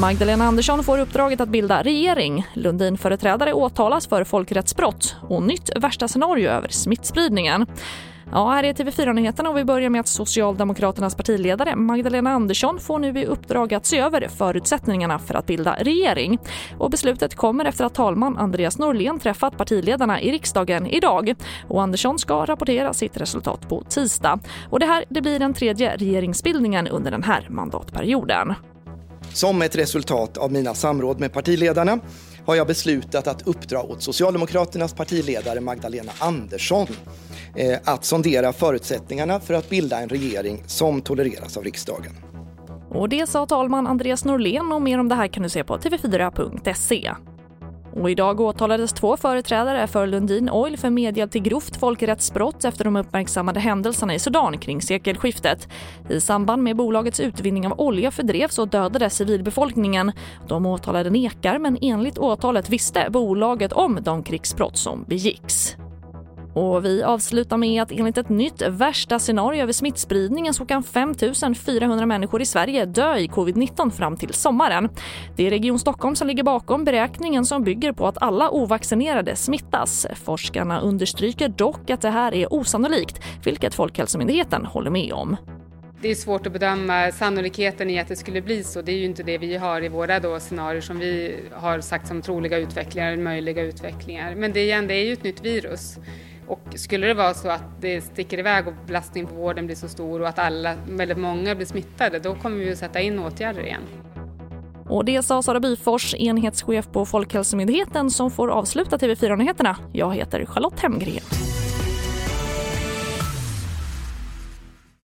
Magdalena Andersson får uppdraget att bilda regering. Lundin-företrädare åtalas för folkrättsbrott och nytt värsta scenario över smittspridningen. Ja, här är TV4-nyheterna och vi börjar med att Socialdemokraternas partiledare Magdalena Andersson får nu i uppdrag att se över förutsättningarna för att bilda regering. Och beslutet kommer efter att talman Andreas Norlén träffat partiledarna i riksdagen idag. Och Andersson ska rapportera sitt resultat på tisdag. Och det här det blir den tredje regeringsbildningen under den här mandatperioden. Som ett resultat av mina samråd med partiledarna har jag beslutat att uppdra åt Socialdemokraternas partiledare Magdalena Andersson Eh, att sondera förutsättningarna för att bilda en regering som tolereras av riksdagen. Och det sa talman Andreas Norlén och mer om det här kan du se på tv4.se. Och idag åtalades två företrädare för Lundin Oil för medhjälp till grovt folkrättsbrott efter de uppmärksammade händelserna i Sudan kring sekelskiftet. I samband med bolagets utvinning av olja fördrevs och dödades civilbefolkningen. De åtalade nekar men enligt åtalet visste bolaget om de krigsbrott som begicks. Och vi avslutar med att enligt ett nytt värsta scenario över smittspridningen så kan 5 400 människor i Sverige dö i covid-19 fram till sommaren. Det är Region Stockholm som ligger bakom beräkningen som bygger på att alla ovaccinerade smittas. Forskarna understryker dock att det här är osannolikt, vilket Folkhälsomyndigheten håller med om. Det är svårt att bedöma sannolikheten i att det skulle bli så. Det är ju inte det vi har i våra då scenarier som vi har sagt som troliga utvecklingar, möjliga utvecklingar. Men det, igen, det är ju ett nytt virus. Och skulle det vara så att det sticker iväg och belastningen på vården blir så stor och att alla, väldigt många blir smittade, då kommer vi att sätta in åtgärder igen. Och det sa Sara Byfors, enhetschef på Folkhälsomyndigheten som får avsluta TV4-nyheterna. Jag heter Charlotte Hemgren.